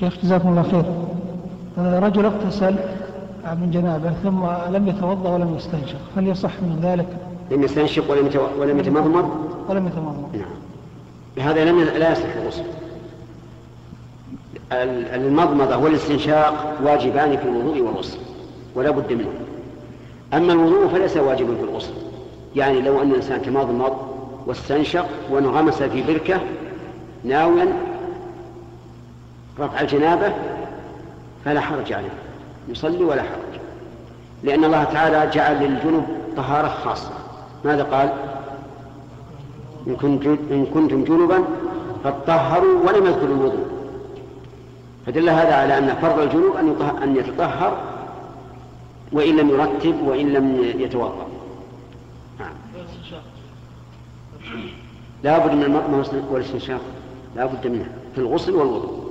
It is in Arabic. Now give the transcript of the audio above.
شيخ جزاكم الله خير. رجل اغتسل من جنابه ثم لم يتوضأ ولم يستنشق هل يصح من ذلك؟ لم يستنشق ولم ولم يتمضمض؟ ولم يتمضمض. نعم. بهذا لم لا يصح الغسل. المضمضة والاستنشاق واجبان في الوضوء والغسل ولا بد منه. أما الوضوء فليس واجبا في الغسل. يعني لو أن الإنسان تمضمض واستنشق وانغمس في بركة ناويا رفع الجنابة فلا حرج عليه. يصلي ولا حرج. لأن الله تعالى جعل للجنب طهارة خاصة. ماذا قال؟ إن, كنت إن كنتم جنبا فاطهروا ولم يذكر الوضوء. فدل هذا على أن فرض الجنوب أن, أن يتطهر وإن لم يرتب وإن لم يتوضأ. نعم. لا بد من المطمئن والاستنشاق لا بد منه في الغسل والوضوء.